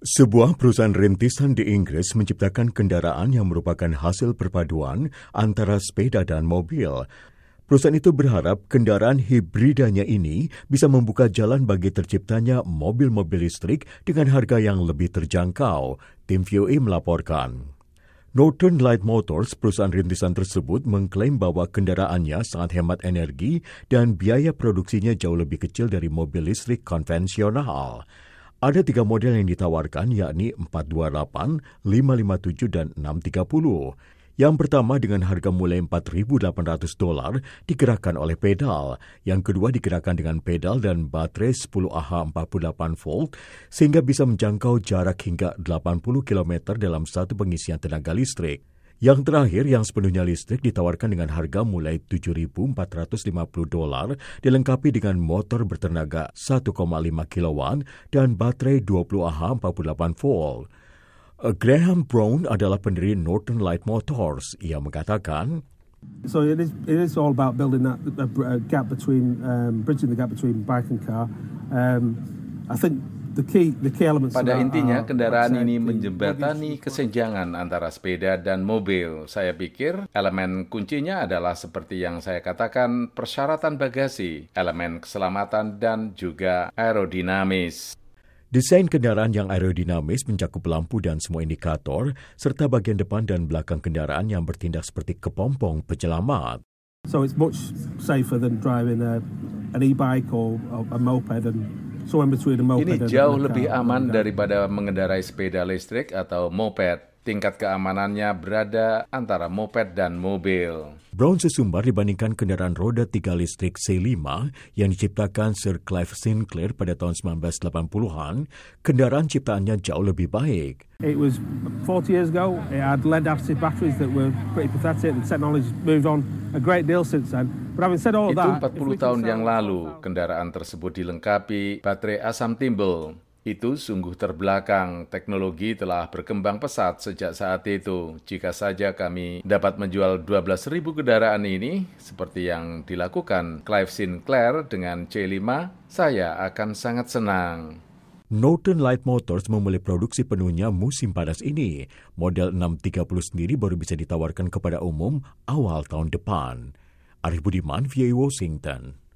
Sebuah perusahaan rintisan di Inggris menciptakan kendaraan yang merupakan hasil perpaduan antara sepeda dan mobil. Perusahaan itu berharap kendaraan hibridanya ini bisa membuka jalan bagi terciptanya mobil-mobil listrik dengan harga yang lebih terjangkau. Tim VOA melaporkan. Northern Light Motors, perusahaan rintisan tersebut, mengklaim bahwa kendaraannya sangat hemat energi dan biaya produksinya jauh lebih kecil dari mobil listrik konvensional. Ada tiga model yang ditawarkan yakni 428, 557, dan 630. Yang pertama dengan harga mulai 4.800 dolar digerakkan oleh pedal. Yang kedua digerakkan dengan pedal dan baterai 10 Ah 48 volt sehingga bisa menjangkau jarak hingga 80 km dalam satu pengisian tenaga listrik. Yang terakhir yang sepenuhnya listrik ditawarkan dengan harga mulai 7.450 dolar dilengkapi dengan motor bertenaga 1,5 kW dan baterai 20 Ah 48 volt. Graham Brown adalah pendiri Northern Light Motors. Ia mengatakan, So it is, it is all about building that uh, gap between, um, bridging the gap between bike and car. Um, I think pada intinya, kendaraan ini menjembatani kesenjangan antara sepeda dan mobil. Saya pikir elemen kuncinya adalah seperti yang saya katakan, persyaratan bagasi, elemen keselamatan, dan juga aerodinamis. Desain kendaraan yang aerodinamis mencakup lampu dan semua indikator, serta bagian depan dan belakang kendaraan yang bertindak seperti kepompong penyelamat. So it's much safer than driving a, an e-bike or a moped and ini jauh lebih aman daripada mengendarai sepeda listrik atau moped. Tingkat keamanannya berada antara moped dan mobil. Brown sesumbar dibandingkan kendaraan roda tiga listrik C5 yang diciptakan Sir Clive Sinclair pada tahun 1980-an, kendaraan ciptaannya jauh lebih baik. It was 40 years ago, it had lead acid batteries that were pretty pathetic. The technology moved on a great deal since then. But having said all Itu that, 40 tahun yang lalu, kendaraan tersebut dilengkapi baterai asam timbul itu sungguh terbelakang. Teknologi telah berkembang pesat sejak saat itu. Jika saja kami dapat menjual 12.000 kendaraan ini, seperti yang dilakukan Clive Sinclair dengan C5, saya akan sangat senang. Northern Light Motors memulai produksi penuhnya musim panas ini. Model 630 sendiri baru bisa ditawarkan kepada umum awal tahun depan. Arif Budiman, VA Washington.